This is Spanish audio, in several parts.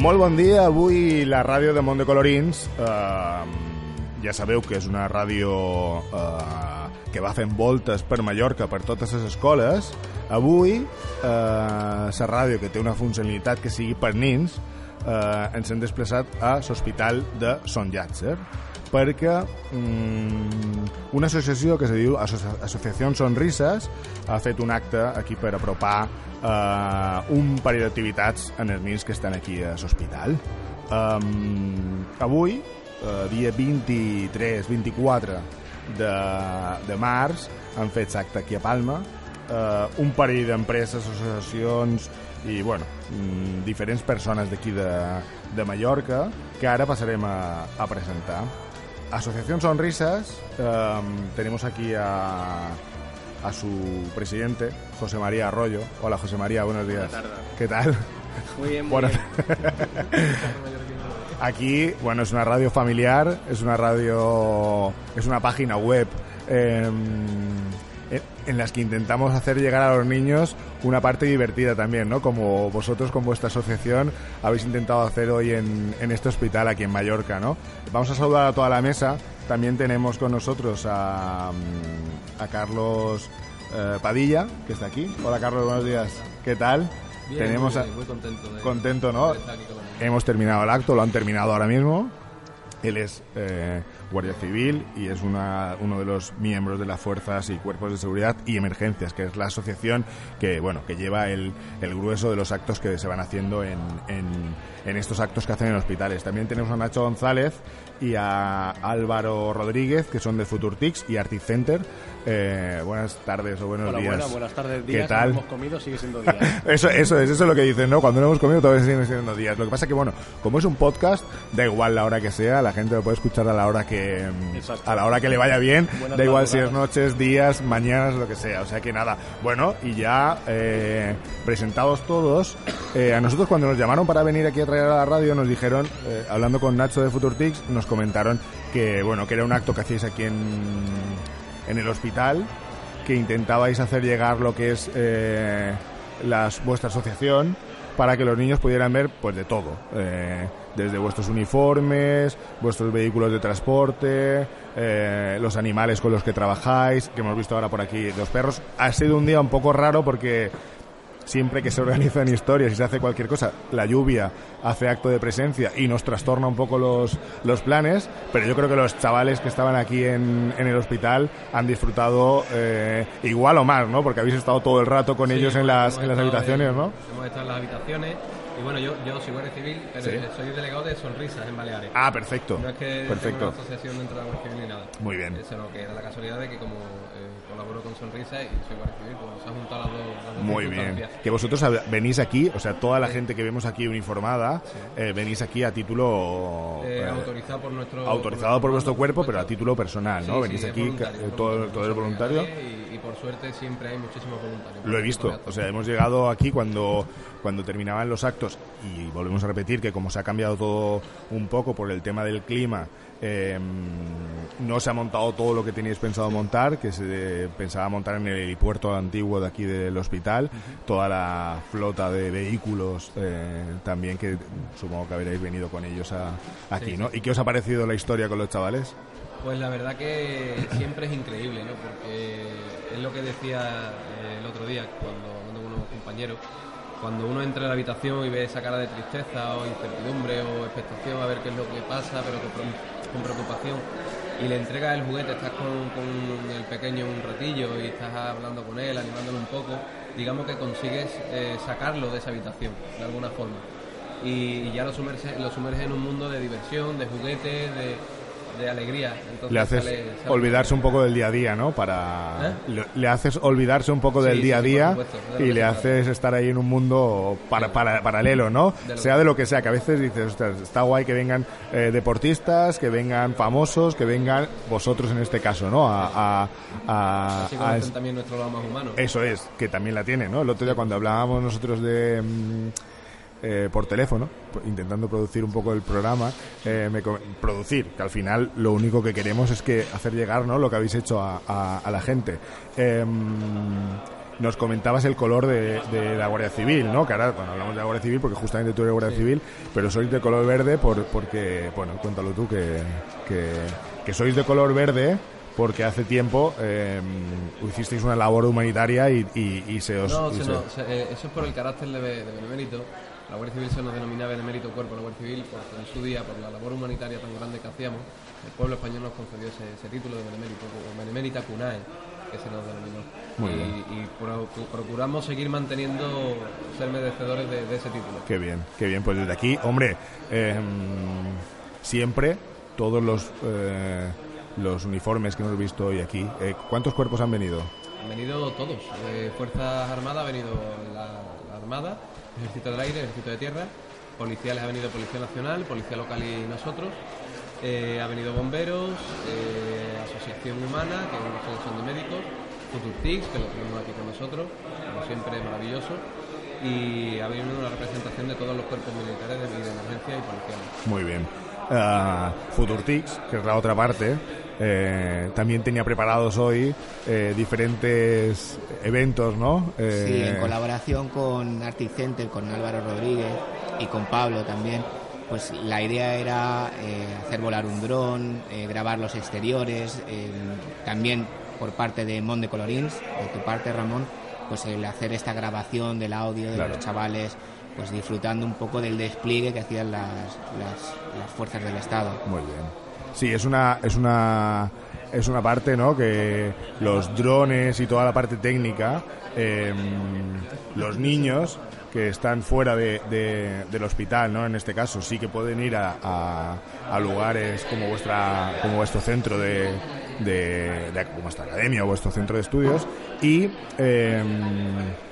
Molt bon dia, avui la ràdio de Mont de Colorins, eh, ja sabeu que és una ràdio eh, que va fent voltes per Mallorca, per totes les escoles. Avui, eh, la ràdio que té una funcionalitat que sigui per nins, eh, ens hem desplaçat a l'Hospital de Son Llàtzer perquè mm, una associació que se diu Asso- Associació Sonrises ha fet un acte aquí per apropar eh, un parell d'activitats en els nins que estan aquí a l'hospital. Um, avui, eh, dia 23-24 de, de març, han fet acte aquí a Palma, eh, un parell d'empreses, associacions i bueno, mm, diferents persones d'aquí de, de Mallorca que ara passarem a, a presentar. Asociación Sonrisas, eh, tenemos aquí a, a su presidente, José María Arroyo. Hola José María, buenos días. ¿Qué tal? Muy bien, muy Bueno, bien. Aquí, bueno, es una radio familiar, es una radio, es una página web eh, en- en las que intentamos hacer llegar a los niños una parte divertida también, ¿no? Como vosotros con vuestra asociación habéis intentado hacer hoy en, en este hospital aquí en Mallorca, ¿no? Vamos a saludar a toda la mesa. También tenemos con nosotros a, mm, a Carlos eh, Padilla, que está aquí. Hola Carlos, buenos días. ¿Qué tal? Bien, tenemos muy, bien, muy contento. De, contento, ¿no? de. Hemos terminado el acto, lo han terminado ahora mismo. Él es eh, guardia civil y es una, uno de los miembros de las fuerzas y cuerpos de seguridad y emergencias, que es la asociación que bueno que lleva el, el grueso de los actos que se van haciendo en, en, estos actos que hacen en hospitales. También tenemos a Nacho González y a Álvaro Rodríguez, que son de Futurtix y Arctic Center. Eh, buenas tardes o buenos Hola, días. buenas, buenas tardes, ¿Qué días. tal? No hemos comido, sigue siendo día. Eso, eso es, eso es lo que dicen, ¿no? Cuando no hemos comido todavía siguen siendo días. Lo que pasa que, bueno, como es un podcast, da igual la hora que sea, la gente lo puede escuchar a la hora que Exacto. a la hora que le vaya bien, Buenas da igual si es noches, días, mañanas, lo que sea. O sea que nada. Bueno, y ya eh, presentados todos, eh, a nosotros cuando nos llamaron para venir aquí a traer a la radio nos dijeron, eh, hablando con Nacho de Futurtix, nos comentaron que, bueno, que era un acto que hacíais aquí en, en el hospital que intentabais hacer llegar lo que es eh, vuestra asociación para que los niños pudieran ver pues de todo, eh, desde vuestros uniformes, vuestros vehículos de transporte, eh, los animales con los que trabajáis, que hemos visto ahora por aquí, los perros. Ha sido un día un poco raro porque siempre que se organizan historias y se hace cualquier cosa, la lluvia hace acto de presencia y nos trastorna un poco los, los planes, pero yo creo que los chavales que estaban aquí en, en el hospital han disfrutado eh, igual o más, ¿no? Porque habéis estado todo el rato con Sí, ellos en las, en las habitaciones, en- ¿no? Hemos estado en las habitaciones. Y bueno, yo, yo soy guardia civil, pero Sí. soy delegado de Sonrisas en Baleares. Ah, perfecto. No es que tenga Perfecto. una asociación dentro de la Guardia Civil ni nada. Muy bien. Sino que era la casualidad de que como eh, colaboro con Sonrisas y soy guardia civil, pues se han juntado las dos, las dos Muy bien. Que vosotros venís aquí, o sea, toda la gente que vemos aquí uniformada, eh, venís aquí a título... Eh, eh, autorizado por nuestro... autorizado por vuestro comando, cuerpo, pero a título personal, ¿no? Sí, venís sí, aquí, todo, todo somos voluntario. Y, y por suerte siempre hay muchísimos voluntarios. Lo he visto, o sea, hemos llegado aquí cuando, cuando terminaban los actos y volvemos a repetir que como se ha cambiado todo un poco por el tema del clima, eh, no se ha montado todo lo que teníais pensado montar, que se pensaba montar en el helipuerto antiguo de aquí del hospital, toda la flota de vehículos eh, también que supongo que habréis venido con ellos a- aquí, Sí, ¿no? ¿Y qué os ha parecido la historia con los chavales? Pues la verdad que siempre es increíble, ¿no? Porque es lo que decía eh, el otro día cuando con unos compañeros. Cuando uno entra en la habitación y ve esa cara de tristeza o incertidumbre o expectación a ver qué es lo que pasa, pero con, preocupación, y le entregas el juguete, estás con, con el pequeño un ratillo y estás hablando con él, animándolo un poco, digamos que consigues eh, sacarlo de esa habitación, de alguna forma. Y, ya lo sumerges lo sumerges en un mundo de diversión, de juguetes, de, de alegría. Entonces le haces sale- sale- olvidarse un poco del día a día, ¿no? Para ¿Eh? le, le haces olvidarse un poco Sí, del día a sí, día supuesto, y le haces estar ahí en un mundo para, para- paralelo, ¿no? De sea de lo que sea, que a veces dices, "Ostras, está guay que vengan eh, deportistas, que vengan famosos, que vengan vosotros en este caso, ¿no? A, a- a- Así también nuestro lado más humano. eso es, que también la tiene, ¿no? El otro día cuando hablábamos nosotros de... mm, eh, por teléfono, intentando producir un poco el programa, eh, me producir, que al final lo único que queremos es que hacer llegar ¿no? lo que habéis hecho a, a- a la gente. Em, nos comentabas el color de, de la Guardia Civil, ¿no? Que ahora, bueno, hablamos de la Guardia Civil porque justamente tú eres Guardia Civil, pero sois de color verde por, porque, bueno, cuéntalo tú, que, que, que sois de color verde porque hace tiempo eh, hicisteis una labor humanitaria y, y- y se os... No, y se eh, eso es por el carácter de, de benemérito. La Guardia Civil se nos denomina benemérito cuerpo de la Guardia Civil porque en su día, por la labor humanitaria tan grande que hacíamos, el pueblo español nos concedió ese, ese título de benemérito, o benemérita cunae, que se nos denominó. Muy y bien. y pro- procuramos seguir manteniendo, ser merecedores de, de ese título. Qué bien, qué bien. Pues desde aquí, hombre, eh, siempre todos los, eh, los uniformes que hemos visto hoy aquí, eh, ¿cuántos cuerpos han venido? Han venido todos. De Fuerzas Armadas ha venido la, Armada, Ejército del Aire, Ejército de Tierra, policiales ha venido Policía Nacional, Policía Local y nosotros. Eh, ha venido bomberos, eh, Asociación Humana, que es una asociación de médicos, Futurtix, que lo tenemos aquí con nosotros, como siempre maravilloso, y ha venido una representación de todos los cuerpos militares de, de emergencia y policiales. Muy bien. Ah, Futurtix, que es la otra parte, eh, también tenía preparados hoy eh, diferentes eventos, ¿no? Eh, Sí, en colaboración con Arctic Center, con Álvaro Rodríguez y con Pablo también, pues la idea era eh, hacer volar un dron, eh, grabar los exteriores, eh, también por parte de Monde Colorins, de tu parte Ramón, pues el hacer esta grabación del audio de Claro. los chavales, pues disfrutando un poco del despliegue que hacían las, las, las fuerzas del Estado. Muy bien. Sí, es una, es una, es una parte, ¿no? Que los drones y toda la parte técnica, eh, los niños que están fuera de, de- del hospital, ¿no? En este caso, sí que pueden ir a, a- a lugares como vuestra, como vuestro centro de, de, de- academia o vuestro centro de estudios y eh,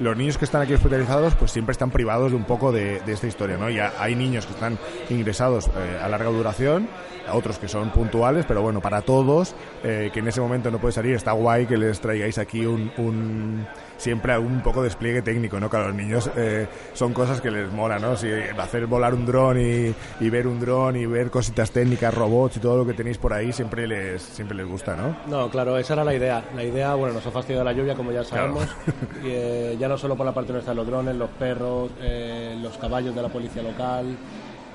los niños que están aquí hospitalizados pues siempre están privados de un poco de, esta historia, ¿no? Ya hay niños que están ingresados eh, a larga duración, otros que son puntuales, pero bueno, para todos eh, que en ese momento no puede salir, está guay que les traigáis aquí un- siempre un poco de despliegue técnico, ¿no? Que a los niños eh, son cosas que les mola, ¿no? Si hacer volar un dron y, y ver un dron y ver cositas técnicas, robots y todo lo que tenéis por ahí siempre les siempre les gusta, ¿no? No, claro, esa era la idea. La idea, bueno, nos ha fastidiado la lluvia, como ya sabemos. Y, eh, ya no solo por la parte nuestra de los drones, los perros, eh, los caballos de la policía local.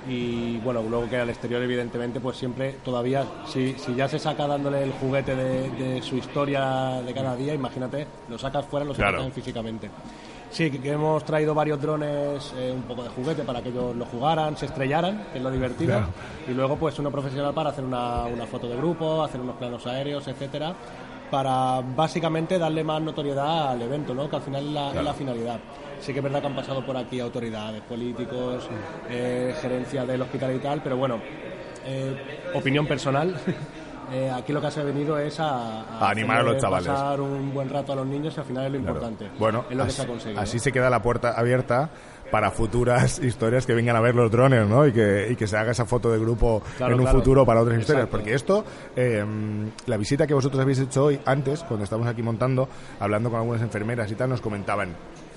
Y bueno, luego que al exterior, evidentemente, pues siempre, todavía, si, si ya se saca dándole el juguete de, de su historia de cada día, imagínate, lo sacas fuera, lo sacas Claro. físicamente. Sí, que hemos traído varios drones, eh, un poco de juguete para que ellos lo jugaran, se estrellaran, que es lo divertido. Claro. Y luego, pues, uno profesional para hacer una, una foto de grupo, hacer unos planos aéreos, etcétera, para básicamente darle más notoriedad al evento, ¿no? Que al final es la, es la finalidad. Sí que es verdad que han pasado por aquí autoridades, políticos, eh, gerencia del hospital y tal, pero bueno, eh, opinión personal. eh, aquí lo que se ha venido es a, A animar a los chavales. pasar un buen rato a los niños y al final es lo Claro. importante. Bueno, es lo que así, se ha conseguido. así se queda la puerta abierta para futuras historias que vengan a ver los drones, ¿no? Y que, y que se haga esa foto de grupo Claro, en un claro. futuro para otras historias. Exacto. Porque esto, eh, la visita que vosotros habéis hecho hoy, antes, cuando estábamos aquí montando, hablando con algunas enfermeras y tal, nos comentaban.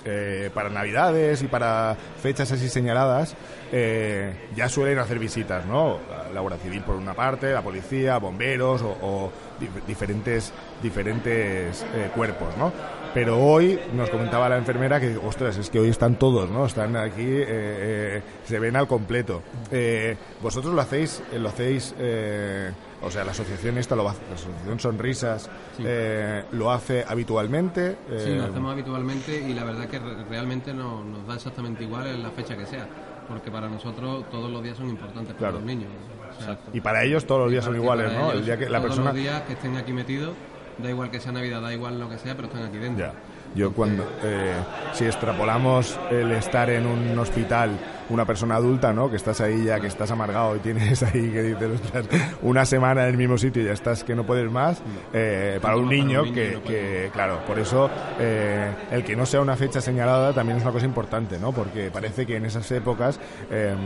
Eh, para navidades y para fechas así señaladas eh, ya suelen hacer visitas, ¿no? La Guardia Civil por una parte, la policía, bomberos o, o dif- diferentes diferentes eh, cuerpos, ¿no? Pero hoy nos comentaba la enfermera que, ostras, es que hoy están todos, ¿no? Están aquí, eh, eh, se ven al completo. Eh, vosotros lo hacéis, eh, lo hacéis, eh, o sea, la asociación esta, lo va- la asociación Sonrisas, eh, lo hace habitualmente. Sí, lo hacemos habitualmente y la verdad que re- realmente no- nos da exactamente igual en la fecha que sea, porque para nosotros todos los días son importantes para Claro. los niños. O sea, y para ellos todos los días son iguales, ¿no? El día que la todos persona los días que estén aquí metidos, da igual que sea Navidad, da igual lo que sea, pero están aquí dentro. Ya. Yo cuando, eh, si extrapolamos el estar en un hospital una persona adulta, ¿no? Que estás ahí ya, que estás amargado y tienes ahí que dices, ostras, una semana en el mismo sitio y ya estás que no puedes más. Eh, para un niño que, que, claro, por eso eh, el que no sea una fecha señalada también es una cosa importante, ¿no? Porque parece que en esas épocas em,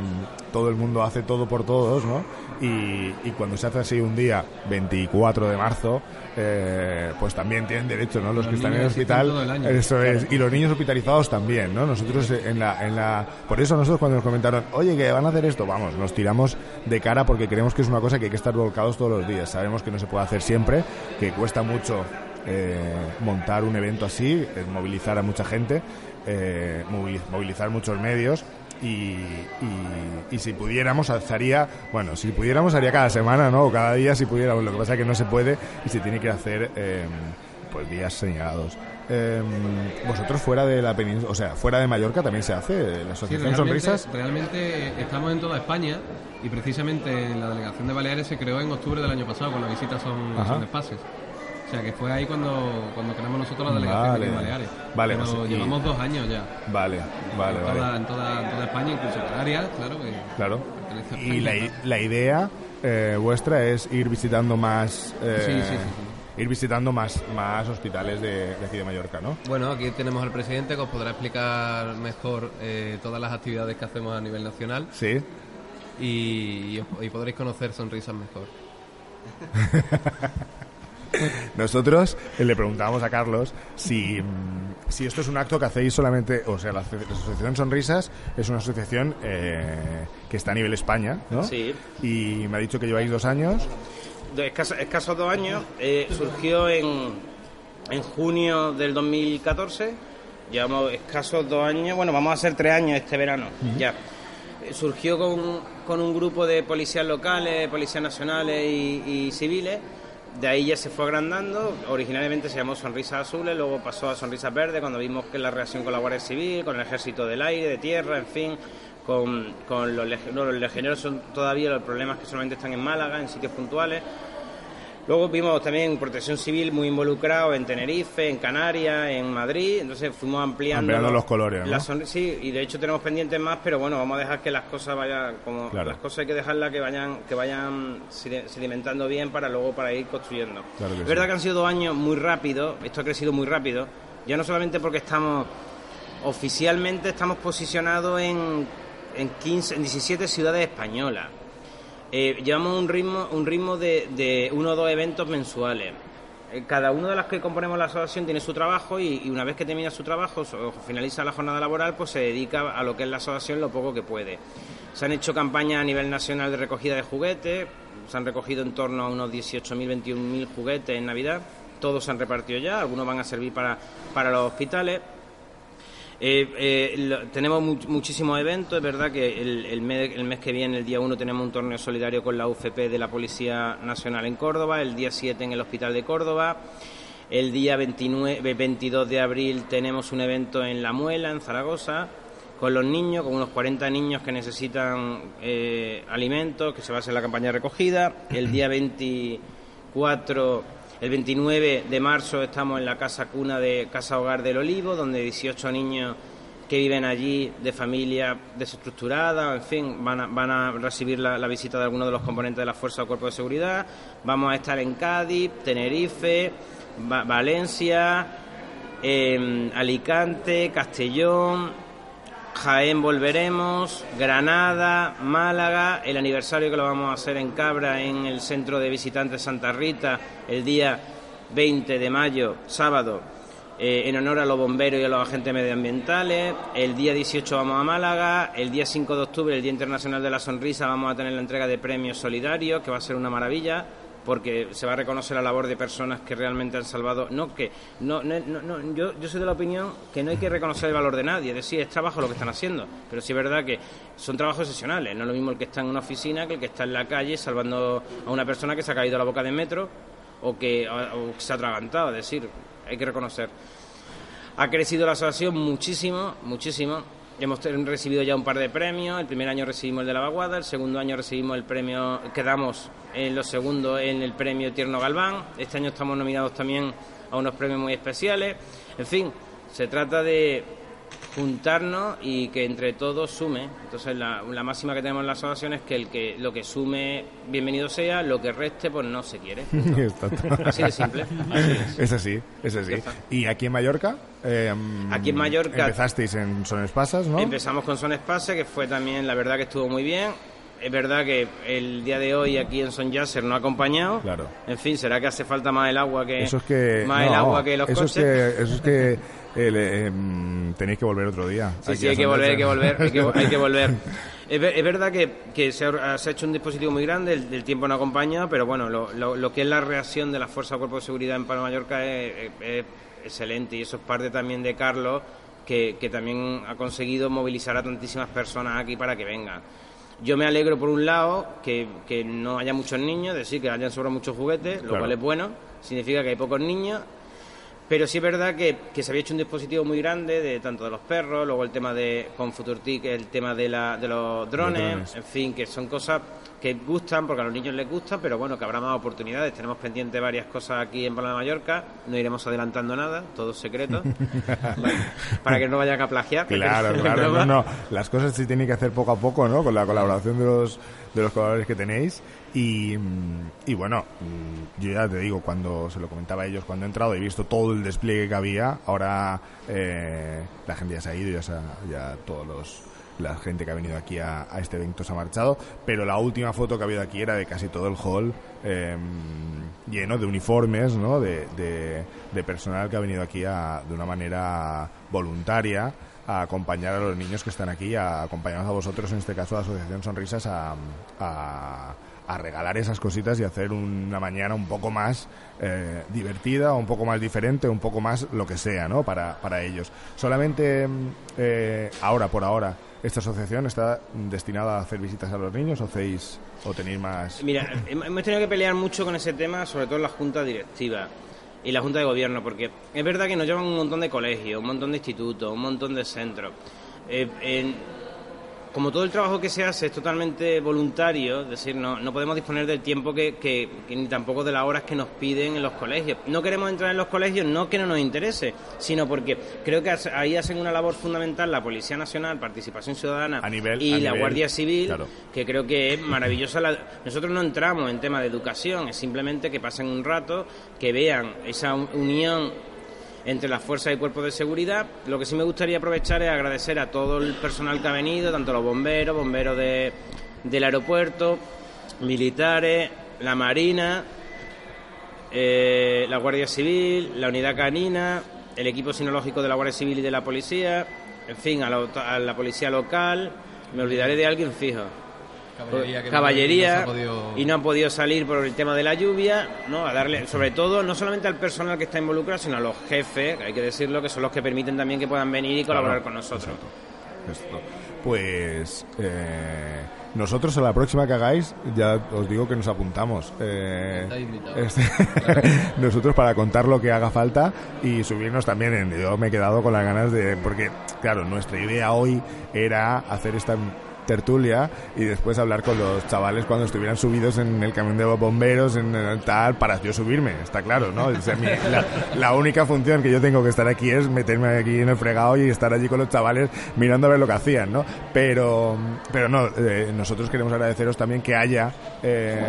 todo el mundo hace todo por todos, ¿no? Y, y cuando se hace así un día, 24 de marzo, eh, pues también tienen derecho, ¿no? Los, que están en el hospital, eso es, y los niños hospitalizados también, ¿no? Nosotros en la, en la, por eso nosotros cuando nos comentaron, oye, que van a hacer esto, vamos, nos tiramos de cara porque creemos que es una cosa que hay que estar volcados todos los días. Sabemos que no se puede hacer siempre, que cuesta mucho eh, montar un evento así, movilizar a mucha gente, eh, movilizar muchos medios y, y, si pudiéramos haría bueno si pudiéramos haría cada semana no o cada día si pudiéramos lo que pasa es que no se puede y se tiene que hacer eh, pues días señalados eh, vosotros fuera de la península o sea fuera de Mallorca también se hace la asociación sonrisas realmente estamos en toda España y precisamente la delegación de Baleares se creó en octubre del año pasado con la visita son, son o sea, que fue ahí cuando, cuando creamos nosotros la delegación vale. de Baleares. Vale, Pero llevamos dos años ya. Vale, vale, en vale. Toda, en, toda, en toda España, incluso en Canarias, claro. Que claro. Y la, la idea eh, vuestra es ir visitando más... Eh, sí, sí, sí, Ir visitando más, más hospitales de, de, aquí de Mallorca, ¿no? Bueno, aquí tenemos al presidente que os podrá explicar mejor eh, todas las actividades que hacemos a nivel nacional. Sí. Y, y, y podréis conocer sonrisas mejor. Nosotros le preguntábamos a Carlos si, si esto es un acto que hacéis solamente, o sea, la, la Asociación Sonrisas es una asociación eh, que está a nivel España, ¿no? Sí. Y me ha dicho que lleváis dos años. Escasos, escasos dos años. Eh, surgió en, en junio del 2014. Llevamos escasos dos años. Bueno, vamos a hacer tres años este verano, uh -huh. ya. Eh, surgió con, con, un grupo de policías locales, policías nacionales y, y civiles de ahí ya se fue agrandando. Originalmente se llamó Sonrisas Azules, luego pasó a Sonrisas Verdes cuando vimos que la reacción con la Guardia Civil, con el Ejército del Aire, de Tierra, en fin, con, con los, leg no, los legioneros son todavía los problemas que solamente están en Málaga, en sitios puntuales. Luego vimos también Protección Civil muy involucrado en Tenerife, en Canarias, en Madrid. Entonces fuimos ampliando, ampliando los colores. ¿no? La sí, y de hecho tenemos pendientes más, pero bueno, vamos a dejar que las cosas vayan como claro. las cosas hay que dejarlas que vayan que vayan sedimentando bien para luego para ir construyendo. Claro es sí. verdad que han sido dos años muy rápidos. Esto ha crecido muy rápido. Ya no solamente porque estamos oficialmente estamos posicionados en en 15, en 17 ciudades españolas. Eh, llevamos un ritmo, un ritmo de, de, uno o dos eventos mensuales. Eh, cada uno de los que componemos la asociación tiene su trabajo y, y, una vez que termina su trabajo o finaliza la jornada laboral, pues se dedica a lo que es la asociación lo poco que puede. Se han hecho campañas a nivel nacional de recogida de juguetes, se han recogido en torno a unos 18.000, 21.000 juguetes en Navidad, todos se han repartido ya, algunos van a servir para, para los hospitales. Eh, eh, tenemos mu muchísimos eventos, es verdad que el, el, mes, el, mes, que viene, el día 1, tenemos un torneo solidario con la UFP de la Policía Nacional en Córdoba, el día 7 en el Hospital de Córdoba, el día 29, 22 de abril tenemos un evento en La Muela, en Zaragoza, con los niños, con unos 40 niños que necesitan eh, alimentos, que se va a hacer la campaña recogida, el día 24 el 29 de marzo estamos en la casa cuna de Casa Hogar del Olivo, donde 18 niños que viven allí de familia desestructurada, en fin, van a, recibir la, visita de algunos de los componentes de la Fuerza o Cuerpo de Seguridad. Vamos a estar en Cádiz, Tenerife, Va Valencia, eh, Alicante, Castellón, Jaén volveremos, Granada, Málaga, el aniversario que lo vamos a hacer en Cabra, en el Centro de Visitantes Santa Rita, el día 20 de mayo, sábado, eh, en honor a los bomberos y a los agentes medioambientales. El día 18 vamos a Málaga, el día 5 de octubre, el Día Internacional de la Sonrisa, vamos a tener la entrega de premios solidarios, que va a ser una maravilla porque se va a reconocer la labor de personas que realmente han salvado. No, que no, no, no, yo, yo soy de la opinión que no hay que reconocer el valor de nadie, es decir, es trabajo lo que están haciendo, pero sí es verdad que son trabajos excepcionales, no es lo mismo el que está en una oficina que el que está en la calle salvando a una persona que se ha caído a la boca del metro o que, o que se ha atragantado, es decir, hay que reconocer. Ha crecido la asociación muchísimo, muchísimo. Hemos recibido ya un par de premios. El primer año recibimos el de la vaguada, el segundo año recibimos el premio, quedamos en los segundos en el premio Tierno Galván. Este año estamos nominados también a unos premios muy especiales. En fin, se trata de, juntarnos y que entre todos sume. Entonces la, la, máxima que tenemos en la asociación es que el que lo que sume bienvenido sea, lo que reste pues no se quiere. así de simple. es. así, es así. ¿Y aquí en Mallorca? Em, aquí en Mallorca empezasteis en Son Espasas, ¿no? Empezamos con Son Espasas, que fue también la verdad que estuvo muy bien. Es verdad que el día de hoy aquí en Son Yasser no ha acompañado. Claro. En fin, será que hace falta más el agua que, eso es que más el agua que los eso coches. Es que, eso es que eh, em, tenéis que volver otro día. Sí, sí, hay que volver, hay que volver, hay que, volver. Es, verdad que, se, ha, hecho un dispositivo muy grande, el, tiempo no acompaña, pero bueno, lo, lo, que es la reacción de las fuerzas de cuerpo de seguridad en Palma Mallorca es, excelente y eso es parte también de Carlos, que, que también ha conseguido movilizar a tantísimas personas aquí para que vengan. Yo me alegro, por un lado, que, que no haya muchos niños, es decir, que hayan sobrado muchos juguetes, lo cual es bueno, significa que hay pocos niños pero sí es verdad que, se había hecho un dispositivo muy grande de tanto de los perros, luego el tema de con FuturTIC, el tema de, la, de los drones, en fin, que son cosas que gustan porque a los niños les gusta, pero bueno, que habrá más oportunidades. Tenemos pendiente varias cosas aquí en Palma de Mallorca, no iremos adelantando nada, todo secreto, para que no vayan a plagiar. Claro, claro, no, no, las cosas se tienen que hacer poco a poco, ¿no? Con la colaboración de los de los colores que tenéis. Y, y, bueno, yo ya te digo, cuando se lo comentaba a ellos, cuando he entrado y visto todo el despliegue que había, ahora eh, la gente ya se ha ido, ya, ya todos los, la gente que ha venido aquí a, este evento se ha marchado, pero la última foto que ha habido aquí era de casi todo el hall em, lleno de uniformes, ¿no? De, de, personal que ha venido aquí a, de una manera voluntaria a acompañar a los niños que están aquí, a acompañarnos a vosotros, en este caso la Asociación Sonrisas, a, a, regalar esas cositas y hacer una mañana un poco más eh, divertida, un poco más diferente, un poco más lo que sea, ¿no? Para, para ellos. Solamente eh, ahora, por ahora, esta asociación está destinada a hacer visitas a los niños o hacéis o tenéis más. Mira, hemos tenido que pelear mucho con ese tema, sobre todo en la junta directiva y la Junta de Gobierno, porque es verdad que nos llevan un montón de colegios, un montón de institutos, un montón de centros. Eh, como todo el trabajo que se hace es totalmente voluntario, es decir, no, no podemos disponer del tiempo que, ni tampoco de las horas que nos piden en los colegios. No queremos entrar en los colegios, no que no nos interese, sino porque creo que ahí hacen una labor fundamental la Policía Nacional, Participación Ciudadana y la Guardia Civil, que creo que es maravillosa. nosotros no entramos en tema de educación, es simplemente que pasen un rato, que vean esa unión entre las fuerzas y cuerpos de seguridad. Lo que sí me gustaría aprovechar es agradecer a todo el personal que ha venido, tanto los bomberos, bomberos de, del aeropuerto, militares, la Marina, eh, la Guardia Civil, la Unidad Canina, el equipo sinológico de la Guardia Civil y de la Policía, en fin, a la Policía Local. Me olvidaré de alguien fijo caballería, y no han podido salir por el tema de la lluvia, ¿no? A darle, sobre todo, no solamente al personal que está involucrado, sino a los jefes, hay que decirlo, que son los que permiten también que puedan venir y colaborar con nosotros. Pues eh, nosotros a la próxima que hagáis, ya os digo que nos apuntamos. Eh, este, nosotros para contar lo que haga falta y subirnos también. En, yo me he quedado con las ganas de. Porque, claro, nuestra idea hoy era hacer esta tertulia y después hablar con los chavales cuando estuvieran subidos en el camión de bomberos, en, tal, para yo subirme, está claro, ¿no? la, única función que yo tengo que estar aquí es meterme aquí en el fregado y estar allí con los chavales mirando a ver lo que hacían, ¿no? Pero, pero no, eh, nosotros queremos agradeceros también que haya eh,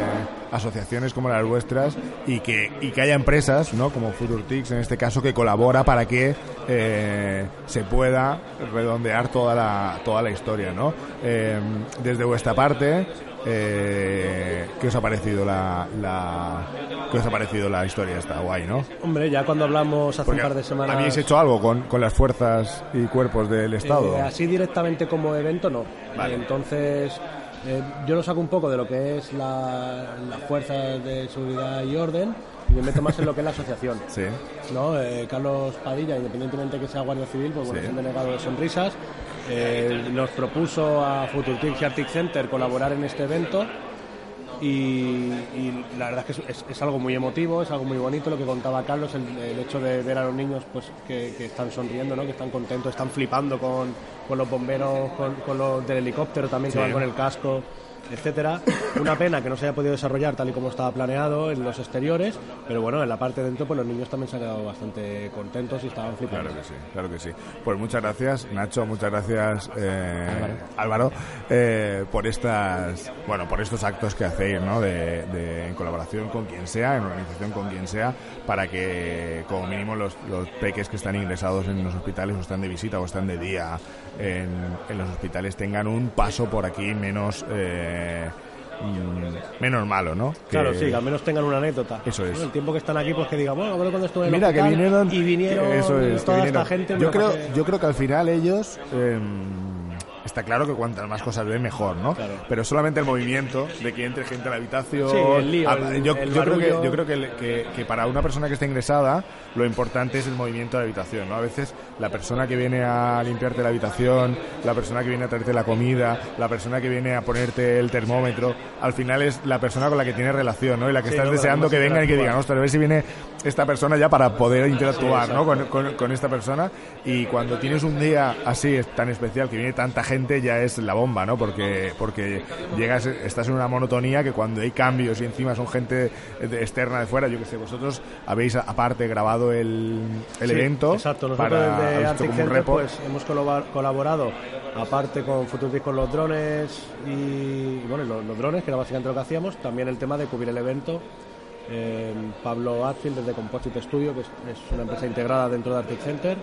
asociaciones como las vuestras y que, y que haya empresas, ¿no? Como FuturTix en este caso, que colabora para que eh, se pueda redondear toda la, toda la historia, ¿no? Em, desde vuestra parte, eh, ¿qué os ha parecido la, la ¿qué os ha parecido la historia? Está guay, ¿no? Hombre, ya cuando hablamos hace un par de semanas... ¿Habéis hecho algo con, con las fuerzas y cuerpos del Estado? Eh, así directamente como evento, no. Vale. entonces, eh, yo lo saco un poco de lo que es la, las fuerzas de seguridad y orden y me meto más en lo que es la asociación. Sí. ¿no? Carlos Padilla, independientemente que sea Guardia Civil, pues bueno, es un delegado de sonrisas eh, nos propuso a FuturTix y Arctic Center colaborar en este evento y, la verdad es que es, algo muy emotivo, es algo muy bonito lo que contaba Carlos, el, hecho de ver a los niños pues que, están sonriendo, ¿no? que están contentos, están flipando con, con los bomberos, con, los del helicóptero también que van con el casco. Etcétera. Una pena que no se haya podido desarrollar tal y como estaba planeado en los exteriores, pero bueno, en la parte de dentro pues los niños también se han quedado bastante contentos y estaban flipando. Claro que sí, claro que sí. Pues muchas gracias, Nacho, muchas gracias, eh, Álvaro, eh, por estas, bueno, por estos actos que hacéis, ¿no? De, de- en colaboración con quien sea, en organización con quien sea, para que como mínimo los, los peques que están ingresados en los hospitales o están de visita o están de día en, en los hospitales tengan un paso por aquí menos eh, mm, menos malo, ¿no? Claro, sí, que al menos tengan una anécdota. Eso es. El tiempo que están aquí, pues que digan, bueno, a ver cuando estuve en el Mira que vinieron y vinieron eso es, que toda vinieron. esta gente. Yo creo, pasé- yo creo que al final ellos eh, está claro que cuantas más cosas ven mejor, ¿no? Claro. Pero solamente el movimiento de que entre gente a la habitación. Sí, el lío, el- yo, el yo creo que barullo. yo creo que, el- que- que para una persona que está ingresada lo importante es el movimiento de la habitación, ¿no? A veces la persona que viene a limpiarte la habitación, la persona que viene a traerte la comida, la persona que viene a ponerte el termómetro, al final es la persona con la que tienes relación, ¿no? Y la que Sí, estás no, deseando que vengan y que digan, ostras, a ver si viene esta persona ya para poder interactuar, Sí, ¿no? Con, con- con esta persona. Y cuando tienes un día así es tan especial que viene tanta gente, ya es la bomba, ¿no? Porque, porque llegas, estás en una monotonía que cuando hay cambios y encima son gente de- externa de fuera, yo que sé, vosotros habéis aparte grabado el, el Sí, evento. Exacto, nosotros para, desde Arctic Center pues, hemos colaborado, aparte con Futuris con los drones y, y, bueno, los, los drones, que era básicamente lo que hacíamos, también el tema de cubrir el evento. Eh, Pablo Atfield desde Composite Studio, que es, es una empresa integrada dentro de Arctic Center,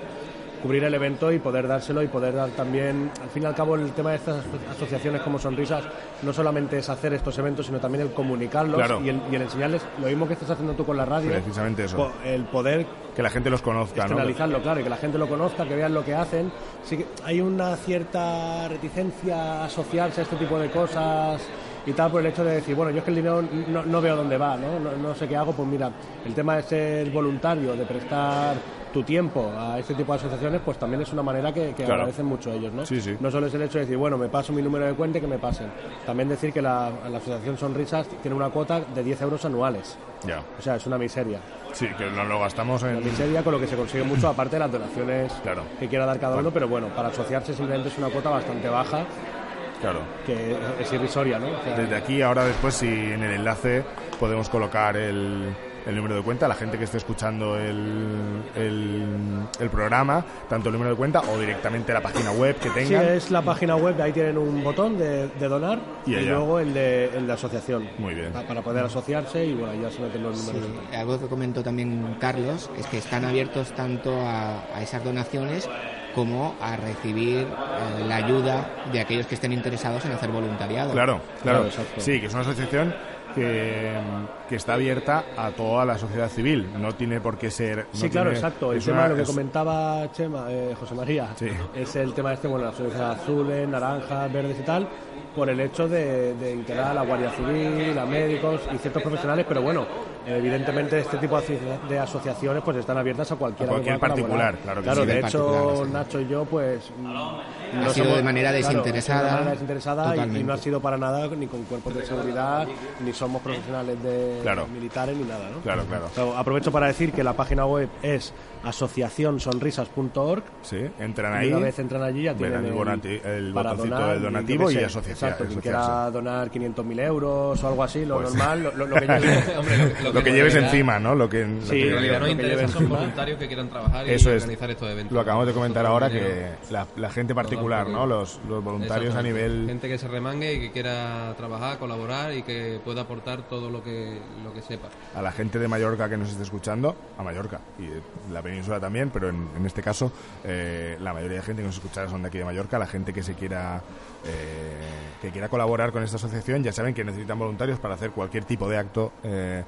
cubrir el evento y poder dárselo y poder dar también, al fin y al cabo, el tema de estas aso- asociaciones como Sonrisas no solamente es hacer estos eventos, sino también el comunicarlos Claro. y, el, y el enseñarles lo mismo que estás haciendo tú con la radio, Precisamente eso. po- el poder Que la gente los conozca, claro, y que la gente lo conozca, que vean lo que hacen. Sí que hay una cierta reticencia a asociarse a este tipo de cosas y tal por el hecho de decir, bueno, yo es que el dinero no, no veo dónde va, ¿no? ¿no? no sé qué hago, pues mira, el tema de ser voluntario, de prestar tu tiempo a este tipo de asociaciones, pues también es una manera que, que Claro. agradecen mucho ellos, ¿no? Sí, sí. No solo es el hecho de decir, bueno, me paso mi número de cuenta y que me pasen. También decir que la, la Asociación Sonrisas tiene una cuota de 10 euros anuales. Ya. O sea, es una miseria. Sí, que lo, lo gastamos en... Una miseria con lo que se consigue mucho, aparte de las donaciones Claro. que quiera dar cada uno, pero bueno, para asociarse simplemente es una cuota bastante baja, Claro. que es irrisoria, ¿no? O sea, Desde aquí, ahora después, si en el enlace podemos colocar el, el número de cuenta, la gente que esté escuchando el, el, el programa, tanto el número de cuenta o directamente la página web que Sí, tengan. es la página web, ahí tienen un botón de, de donar Y y, luego el de, el de asociación. Muy bien. Pa- Para poder asociarse y bueno, ya se meten los Sí, números. algo que comentó también Carlos es que están abiertos tanto a, a esas donaciones como a recibir eh, la ayuda de aquellos que estén interesados en hacer voluntariado. Claro, claro. Sí, que es una asociación que, que está abierta a toda la sociedad civil. No tiene por qué ser. no Sí, claro, tiene- exacto. El tema una- de lo que es- comentaba Chema, eh, José María, Sí. es el tema este, bueno, las azules, naranjas, verdes y tal, por el hecho de, de integrar a la Guardia Civil, a médicos y ciertos profesionales, pero bueno, evidentemente este tipo de asocia- de asociaciones pues están abiertas a cualquiera A cualquier particular, colaborar. claro que claro sí. de De hecho. Nacho y yo, pues. mm, Ha sido de manera claro, desinteresada, sido de manera desinteresada y- y, no ha sido para nada ni con cuerpos de seguridad, ni somos profesionales de Claro. militares ni nada, ¿no? Claro, claro. So, aprovecho para decir que la página web es asociacionsonrisas.org. Sí, entran Y ahí. una vez entran allí ya verán tienen el bonati- el para botoncito donar, del donativo y sé, asociación- Exacto, quien quiera donar 500.000 euros o algo así, lo Pues- normal, lo, lo- lo que lleve. Hombre, lo, Lo que en lleves realidad- encima, ¿no? Lo que, lo Sí, que- En realidad nos interesa son voluntarios que quieran trabajar y Eso es. organizar estos eventos. Lo acabamos de comentar ahora que la, la gente particular, ¿no? Los, los voluntarios a nivel Gente que se remangue y que quiera trabajar, colaborar y que pueda aportar a la gente de Mallorca que nos esté escuchando, a Mallorca y la península también, pero en, en este caso eh, la mayoría de gente que nos escuchará son de aquí de Mallorca, la gente que se quiera eh, que quiera colaborar con esta asociación, ya saben que necesitan voluntarios para hacer cualquier tipo de acto eh,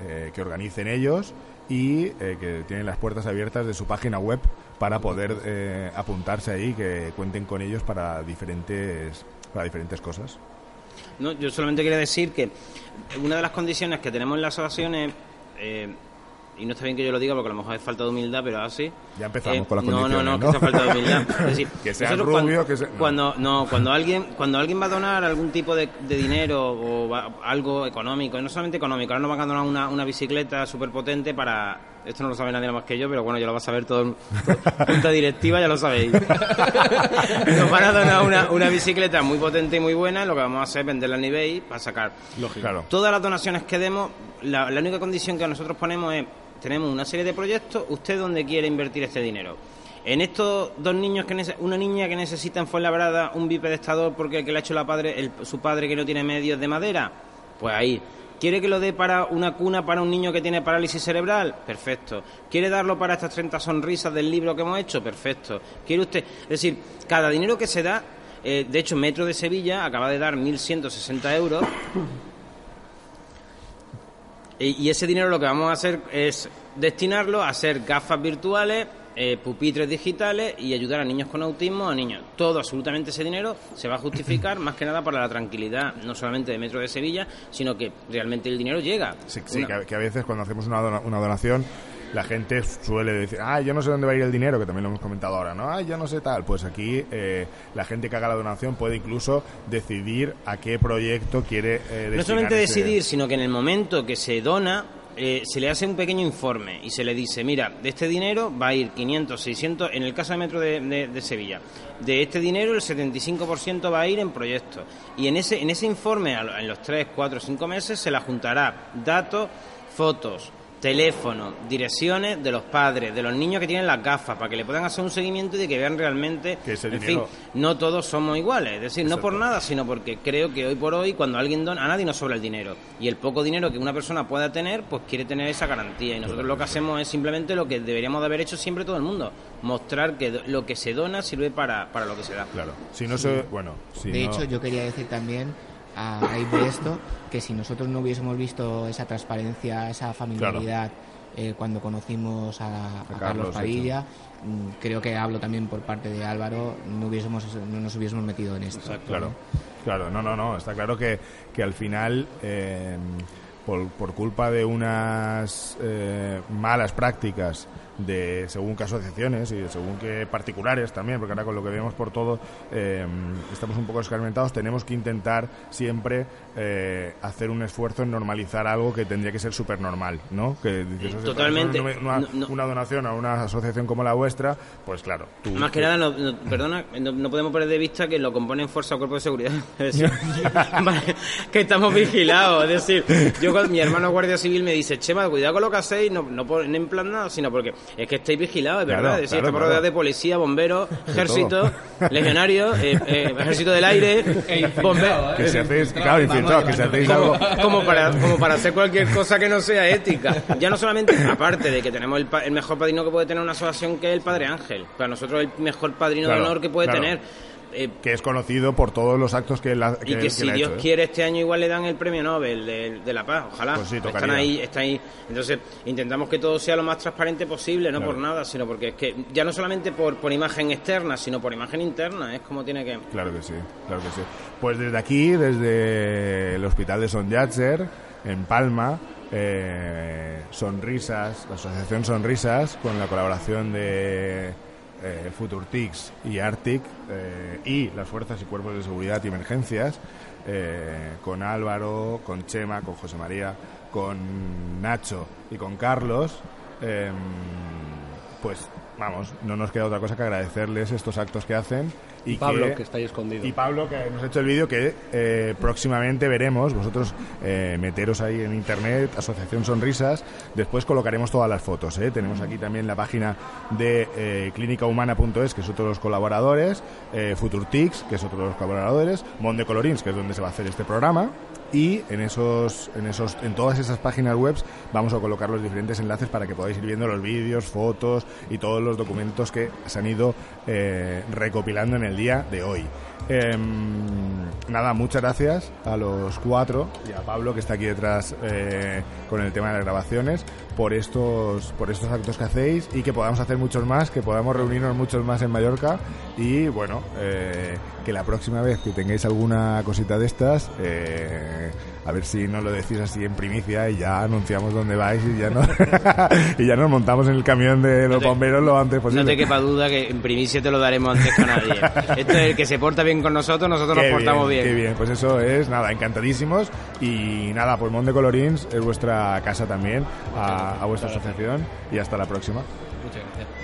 eh, que organicen ellos y eh, que tienen las puertas abiertas de su página web para poder eh, apuntarse ahí, que cuenten con ellos para diferentes para diferentes cosas. No, yo solamente quería decir que una de las condiciones que tenemos en las asociaciones, eh, y no está bien que yo lo diga porque a lo mejor es falta de humildad, pero así. Ya empezamos con las no, condiciones, No, no, ¿no? que sea falta de humildad. Es decir, Que nosotros rubios, cuando, que se- no. cuando, no, cuando alguien cuando alguien va a donar algún tipo de, de dinero o va- algo económico, y no solamente económico, ahora no van a donar una, una bicicleta súper potente para, Esto no lo sabe nadie más que yo, pero bueno, ya lo va a saber todo. todo junta directiva, ya lo sabéis. Nos van a donar una, una bicicleta muy potente y muy buena. Lo que vamos a hacer es venderla en eBay para sacar. Claro. Todas las donaciones que demos, la, la única condición que nosotros ponemos es: tenemos una serie de proyectos, ¿usted dónde quiere invertir este dinero? En estos dos niños, que una niña que necesita en Fuenlabrada un bipedestador porque el que le ha hecho la padre, el- su padre que no tiene medios de madera, pues ahí. ¿Quiere que lo dé para una cuna para un niño que tiene parálisis cerebral? Perfecto. ¿Quiere darlo para estas 30 sonrisas del libro que hemos hecho? Perfecto. ¿Quiere usted? Es decir, cada dinero que se da, eh, de hecho, Metro de Sevilla acaba de dar 1.160 euros y, y ese dinero lo que vamos a hacer es destinarlo a hacer gafas virtuales, eh, pupitres digitales y ayudar a niños con autismo, a niños. Todo, absolutamente ese dinero se va a justificar más que nada para la tranquilidad, no solamente de Metro de Sevilla, sino que realmente el dinero llega. Sí, sí, Una- que, a, que a veces cuando hacemos una, dona- una donación, la gente suele decir, ah, yo no sé dónde va a ir el dinero, que también lo hemos comentado ahora, ¿no? Ah, yo no sé tal. Pues aquí eh, la gente que haga la donación puede incluso decidir a qué proyecto quiere eh, No solamente ese- decidir, sino que en el momento que se dona, eh, se le hace un pequeño informe y se le dice, mira, de este dinero va a ir 500, 600, en el caso de Metro de, de- Sevilla, de este dinero el 75% va a ir en proyectos. Y en ese, en ese informe, en los 3, 4, 5 meses, se le juntará datos, fotos, teléfono, direcciones de los padres, de los niños que tienen las gafas, para que le puedan hacer un seguimiento y de que vean realmente, Que ese en dinero- fin, no todos somos iguales, es decir, no por nada, sino porque creo que hoy por hoy, cuando alguien dona, a nadie nos sobra el dinero. Y el poco dinero que una persona pueda tener, pues quiere tener esa garantía. Y nosotros lo que hacemos es simplemente lo que deberíamos de haber hecho siempre todo el mundo, mostrar que lo que se dona sirve para, para lo que se da. Claro. Si no se... Bueno, si de no- hecho, yo quería decir también, a raíz de esto, que si nosotros no hubiésemos visto esa transparencia, esa familiaridad, eh, cuando conocimos a, a Carlos, Padilla, mm, creo que hablo también por parte de Álvaro, no, hubiésemos, no nos hubiésemos metido en esto. Claro, claro, no, no, no, está claro que, que al final, eh, por, por culpa de unas eh, malas prácticas de según qué asociaciones y de según qué particulares también, porque ahora con lo que vemos por todo eh, estamos un poco escarmentados, tenemos que intentar siempre eh, hacer un esfuerzo en normalizar algo que tendría que ser súper normal, ¿no? Que dices, "Ostras, Totalmente. Una, una- No, no. una donación a una asociación como la vuestra, pues claro, tú... Más que nada, no, perdona, no, podemos perder de vista que lo componen fuerza o cuerpo de seguridad. Es decir, vale, que estamos vigilados. Es decir, yo mi hermano guardia civil me dice, Chema, cuidado con lo que hacéis, no, no en plan nada, sino porque es que estáis vigilados, es Claro, verdad. Es decir, claro, estamos claro. rodeados de policía, bomberos, ejército, legionarios, eh, eh, ejército del aire, bomberos. Que si hacéis, claro, infiltrados, que si hacéis algo... como, para como para hacer cualquier cosa que no sea ética ya no solamente aparte de que tenemos el, pa- el mejor padrino que puede tener una asociación que es el padre Ángel para nosotros el mejor padrino Claro, de honor que puede claro. tener Eh, que es conocido por todos los actos que, la, y que, que si Dios hecho, ¿eh? quiere este año igual le dan el premio Nobel de, de la paz ojalá Pues sí, están ahí están ahí entonces intentamos que todo sea lo más transparente posible no Claro. por nada sino porque es que ya no solamente por, por imagen externa sino por imagen interna es como tiene que Claro que sí, claro que sí. Pues desde aquí, desde el Hospital de Son Yatzer, en Palma, eh, Sonrisas, la Asociación Sonrisas, con la colaboración de eh, Futurtix y Arctic, eh, y las Fuerzas y Cuerpos de Seguridad y Emergencias, eh, con Álvaro, con Chema, con José María, con Nacho y con Carlos, eh, pues vamos, no nos queda otra cosa que agradecerles estos actos que hacen. Y Pablo, que está ahí escondido. Y Pablo, que nos ha hecho el vídeo, que eh, próximamente veremos, vosotros eh, meteros ahí en internet, Asociación Sonrisas, después colocaremos todas las fotos. ¿eh? Tenemos aquí también la página de eh, clínicahumana.es, que es otro de los colaboradores, eh, Futurtix, que es otro de los colaboradores, Monde Colorins, que es donde se va a hacer este programa, y en esos, en esos, en todas esas páginas web vamos a colocar los diferentes enlaces para que podáis ir viendo los vídeos, fotos y todos los documentos que se han ido eh, recopilando en el día de hoy. Em, nada, muchas gracias a los cuatro y a Pablo que está aquí detrás eh, con el tema de las grabaciones por estos por estos actos que hacéis y que podamos hacer muchos más, que podamos reunirnos muchos más en Mallorca. Y bueno, eh, que la próxima vez que tengáis alguna cosita de estas, eh, a ver si nos lo decís así en primicia y ya anunciamos dónde vais y ya, no, y ya nos montamos en el camión de los bomberos lo antes posible. No te quepa duda que en primicia te lo daremos antes que a nadie. Esto es el que se porta bien con nosotros, nosotros nos portamos bien, Qué bien, pues eso es, nada, encantadísimos y nada, pues Monde Colorins es vuestra casa también, a, a vuestra asociación y hasta la próxima. Muchas gracias.